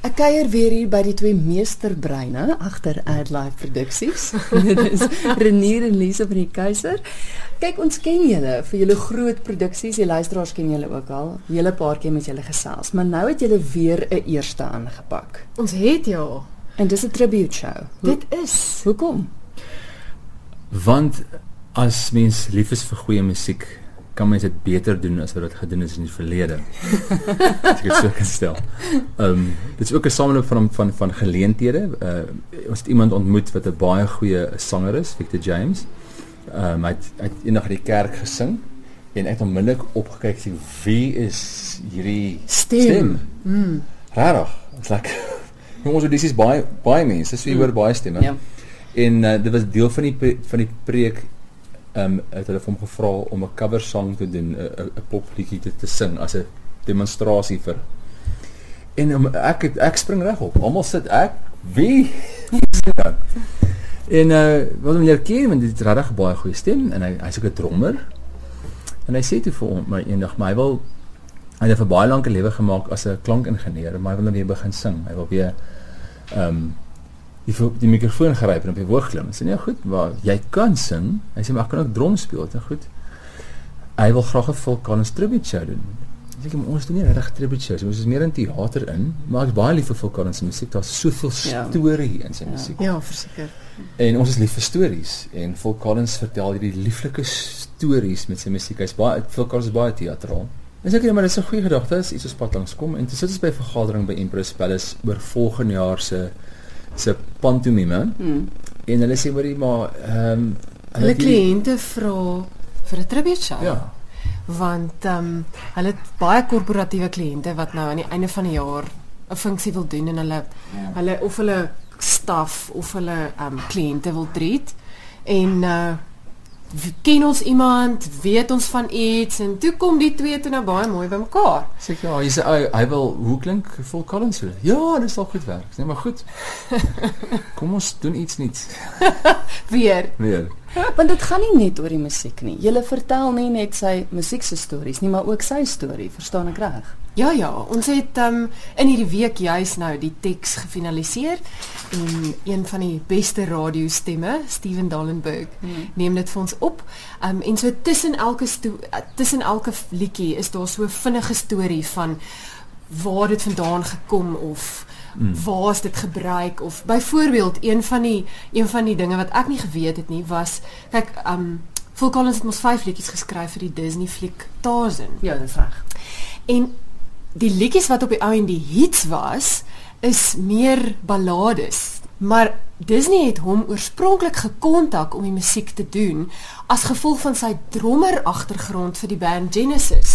Ek kuier weer hier by die twee meesterbreine agter AdLife Produksies. Dit is Renier en Lise van die Keiser. Kyk, ons ken julle vir julle groot produksies. Die luisteraars ken julle ook al. Julle paar keer met julle gesels, maar nou het julle weer 'n eerste aangepak. Ons het ja. En dis 'n tribute show. Hoe, Dit is hoekom? Want as mens lief is vir goeie musiek, kan mens dit beter doen as wat dit gedoen is in die verlede. as ek dit so kan stel. Ehm um, dit is ook 'n sameloop van van van geleenthede. Uh ons het iemand ontmoet wat 'n baie goeie sanger is, Victor James. Ehm um, hy het, hy het eendag in die kerk gesing en ek het onmiddellik opgekyk sê wie is hierdie Stem. stem? Mm. Rarig. Dit's like jongens, dis is baie baie mense, so jy hoor baie stemme. Ja. En uh, dit was deel van die van die preek ehm um, het hulle hom gevra om 'n cover song te doen, 'n 'n popliedjie te, te sing as 'n demonstrasie vir. En um, ek het, ek spring reg op. Almal sit ek wie dan? En uh wat hom herken want dit regtig baie goeie stem en hy hy's ook 'n drummer. En hy sê toe vir hom my eendag, maar hy wil hy het vir baie lank 'n lewe gemaak as 'n klankingenieur, maar hy wil nou weer begin sing. Hy wil weer ehm um, die die mikrofoon gryp en op die hoog klim. Sê nee, goed, maar jy kan sing. Hy sê maar ek kan ook drum speel, dit is goed. Hy wil graag 'n Collins tribute show doen. Ek sê maar ons doen nie regtig tribute shows, ons is meer in teater in, maar ek is baie lief vir Collins se musiek. Daar's soveel Ja. storie in sy Ja. musiek. ja, verseker. En ons is lief vir stories en Collins vertel hierdie lieflike stories met sy musiek. Hy's baie Collins is baie teatraal. Dis ek net maar dis 'n goeie gedagte is iets ons pad langs kom en toe sit ons by 'n vergadering by Empress Palace oor volgende jaar se se pantomime Hmm. en hulle sê hoorie maar ehm um, Hulle kliënte vra vir 'n tribute show. Ja. Want ehm um, hulle het baie korporatiewe kliënte wat nou aan die einde van die jaar 'n funksie wil doen en hulle Ja. hulle of hulle staf of hulle ehm um, kliënte wil treat en uh ken ons iemand, weet ons van iets en toe kom die twee toe nou baie mooi bymekaar. Sê ja, hy sê hy, hy wil hoe klink Phil Collins so? Ja, dit sal goed werk. Sê maar goed. Kom ons doen iets nuuts. Weer. Weer. Want dit gaan nie net oor die musiek nie. Julle vertel nie net sy musiek se stories nie, maar ook sy storie, verstaan ek reg? Ja ja, ons het um, in hierdie week juis nou die teks gefinaliseer en een van die beste radiostemme, Steven Dallenberg, Hmm. neem dit vir ons op. Um, en so tussen elke tussen elke liedjie is daar so 'n vinnige storie van waar dit vandaan gekom of Mm. waar is dit gebruik of byvoorbeeld een van die een van die dinge wat ek nie geweet het nie was kyk um Phil Collins het mos 5 liedjies geskryf vir die Disney fliek Tarzan. Ja, dis reg. En die liedjies wat op die ou en die hits was, is meer ballades. Maar Disney het hom oorspronklik gekontak om die musiek te doen as gevolg van sy drummer agtergrond vir die band Genesis.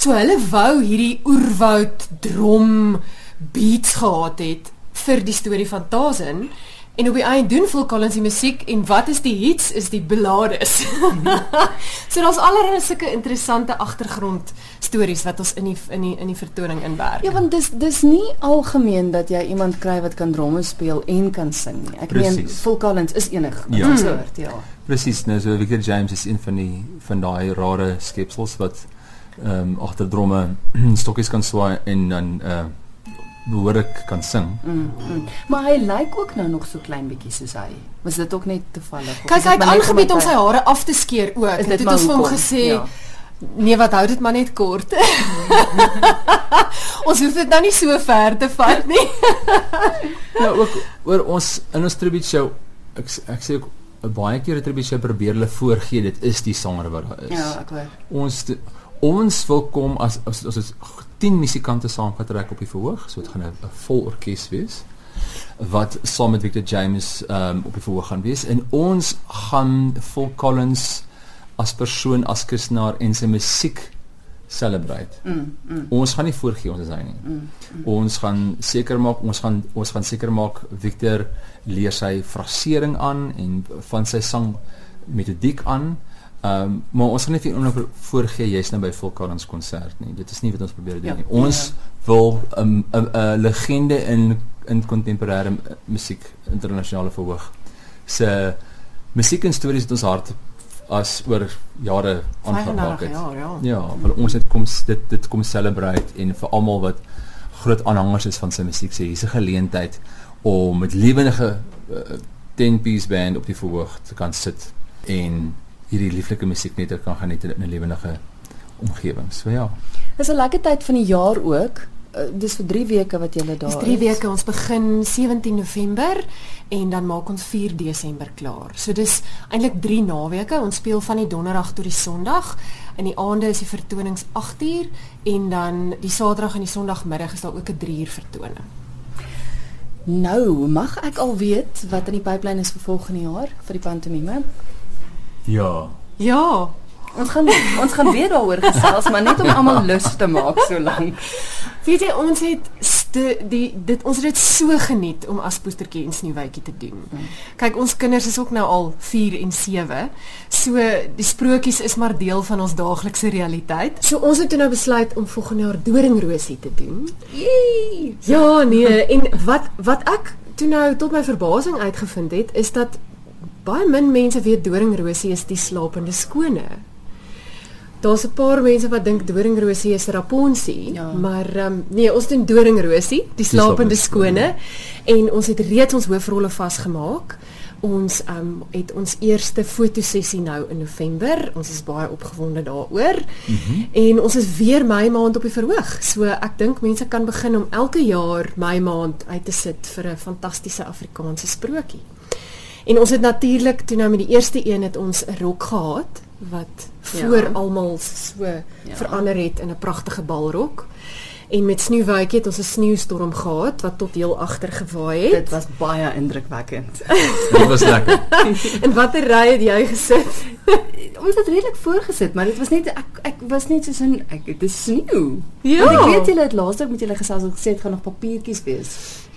So hulle wou hierdie oerwoud drum beats gehad het vir die storie van Tarzan en op die einde doen Phil Collins die musiek en wat is die hits is die ballades. so daar's allerlei sulke interessante agtergrond stories wat ons in die in die in die vertoning inwerk. Ja, want dis dis nie algemeen dat jy iemand kry wat kan dromme speel en kan sing nie. Ek meen. Phil Collins is enig Ja. ja. soort, ja. Presies, nou so Victor James is een van die van daai rare skepsels wat ehm um, agter dromme stokkies kan swaai en dan uh behoorlik kan sing. Mm, mm. Maar hy lyk ook nou nog so klein bietjie soos hy. Was dit ook net toevallig? is Kyk, hy het aangebied om sy hare af te skeer ook. Is dit het ons vir hom gesê, Ja. nee, wat hou dit maar net kort. ons hoef dit nou nie so ver te vat nie. Ja, ook oor ons in ons tribute show ek ek sê ook uh, baie keer 'n tribute show probeer hulle voorgee dit is die sanger wat daar is. Ja, ek hoor. Ons ons wil kom as as as dit 10 musikante saamgetrek op die verhoog, so dit gaan 'n vol orkes wees wat saam met Victor James um, op die verhoog gaan wees en ons gaan Phil Collins as persoon as kunstenaar en sy musiek celebrate. Mm, mm, Ons gaan nie voorgee ons is hy nie. mm, mm. Ons gaan seker maak ons gaan ons gaan seker maak Victor leer sy frasering aan en van sy sang metodiek aan. Ehm um, maar ons gaan nie vir oomblik voorgee jy's nou by Collins konsert nie. Dit is nie wat ons probeer doen Ja, nie. Ons wil 'n 'n 'n legende in in kontemporêre m- musiek internasionale verhoog. Se musiek en stories het ons hart as oor jare aangeraak 35 het. jaar, ja. Ja, want ons het kom dit dit kom celebrate en vir almal wat groot aanhangers is van sy musiek sê hier's 'n geleentheid om met lewendige uh, 10 piece band op die verhoog te kan sit en hierdie lieflike musiek net kan geniet in 'n lewendige omgewing. So ja. Dis 'n lekker tyd van die jaar ook. Uh, dis vir 3 weke wat julle daar Dis 3 is. weke. Ons begin 17 November en dan maak ons 4 Desember klaar. So dis eintlik 3 naweke. Ons speel van die donderdag tot die sonderdag. In die aande is die vertonings 8uur en dan die saterdag en die sondagmiddag is daar ook 'n 3 uur vertoning. Nou, mag ek al weet wat in die pipeline is vir volgende jaar vir die pantomime? Ja. Ja, Ons gaan ons gaan weer daaroor gesels, maar net om almal lus te maak so lank. weet jy ons het st die dit ons het dit so geniet om as poestertjie en sneeuwwitjie te doen. Kyk, ons kinders is ook nou al 4 en 7. So die sprokies is maar deel van ons daaglikse realiteit. So ons het toe nou besluit om volgende jaar Doringrosie te doen. Yay! Ja, nee, en wat wat ek toe nou tot my verbasing uitgevind het, is dat baie min mense weet Doringrosie is die slapende skone. Daar's 'n paar mense wat dink Doringrosie is Rapunzel, Ja. maar um, nee, ons doen Doringrosie, die slapende skone en ons het reeds ons hoofrolle vasgemaak. Ons um, het ons eerste fotosessie nou in November. Ons is baie opgewonde daaroor. Mm -hmm. En ons is weer Mei maand op die verhoog. So ek dink mense kan begin om elke jaar Mei maand uit te sit vir 'n fantastiese Afrikaanse sprokie. En ons het natuurlik toe nou met die eerste een het ons 'n rok gehad wat Ja. voor almal so ja. verander het in 'n pragtige balrok. En met sneeuwwytjie het ons 'n sneeustorm gehad wat tot heel agter gewaai het. Dit was baie indrukwekkend. Dit was lekker. In watter ry het jy gesit? ons het redelik voorgesit, maar dit was net ek ek was net soos 'n ek dit is sneeu. Ja. Want ek weet julle het laasdag met julle gesels en gesê dit gaan nog papiertjies wees.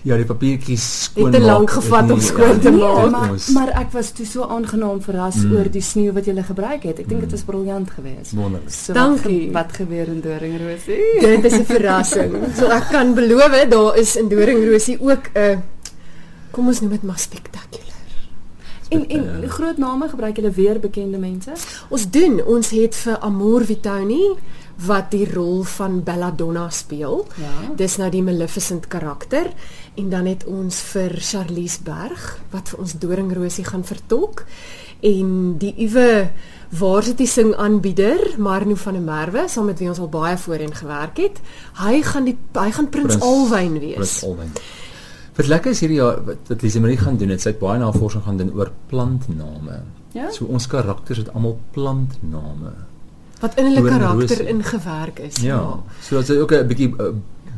Ja, die papiertjies skoon. Het te lank gevat om skoon te ja, maak. dit maar, maar ek was toe so aangenaam verras Mm. mm. oor die sneeu wat julle gebruik het. Ek dink dit was briljant geweest. wonderlik. So Dankie. Wat, wat gebeur in Doringrosie? Dit is 'n verrassing. So ek kan beloof daar is in Doringrosie ook 'n kom ons noem dit maar spektakulêr. En en groot name gebruik julle weer bekende mense? Ons doen, ons het vir Amor Vitoni wat die rol van Belladonna speel. Ja. Dis nou die Maleficent karakter en dan het ons vir Charlize Berg wat vir ons Doringrosie gaan vertolk en die uwe waar sit die sing aanbieder Marno van der Merwe saam met wie ons al baie voorheen gewerk het. Hy gaan die hy gaan Prins, Prins Alwyn wees. Prins Alwyn. Wat lekker is hierdie jaar wat, wat Lise Marie gaan doen, het sy het baie navorsing gaan doen oor plantname. Ja? So ons karakters het almal plantname. wat in hulle karakter ingewerk is. Ja. So dit is ook 'n bietjie uh,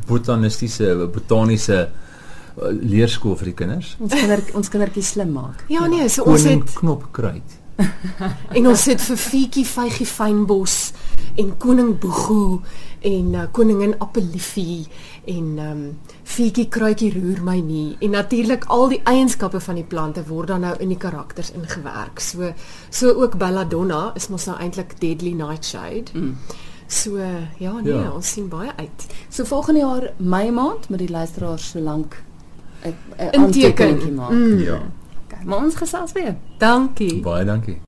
botanistiese, botaniese uh, leerskool vir die kinders. Ons kinder ons kindertjies slim maak. Ja nee, so ons Koning het knopkruid. En ons sit vir Fietjie Vygie Fynbos en Koning Boego en uh, Koningin Appeliefie en um Fietjie Kruitjie roer my nie en natuurlik al die eienskappe van die plante word dan nou in die karakters ingewerk. So so ook Belladonna is mos nou eintlik Deadly Nightshade. Mm. So ja nee, Ja. ons sien baie uit. So volgende jaar Mei maand met die luisteraars so lank 'n aantekeningkie maak. Mm. Ja. Okay, maar ons gesels weer. Dankie. Baie dankie.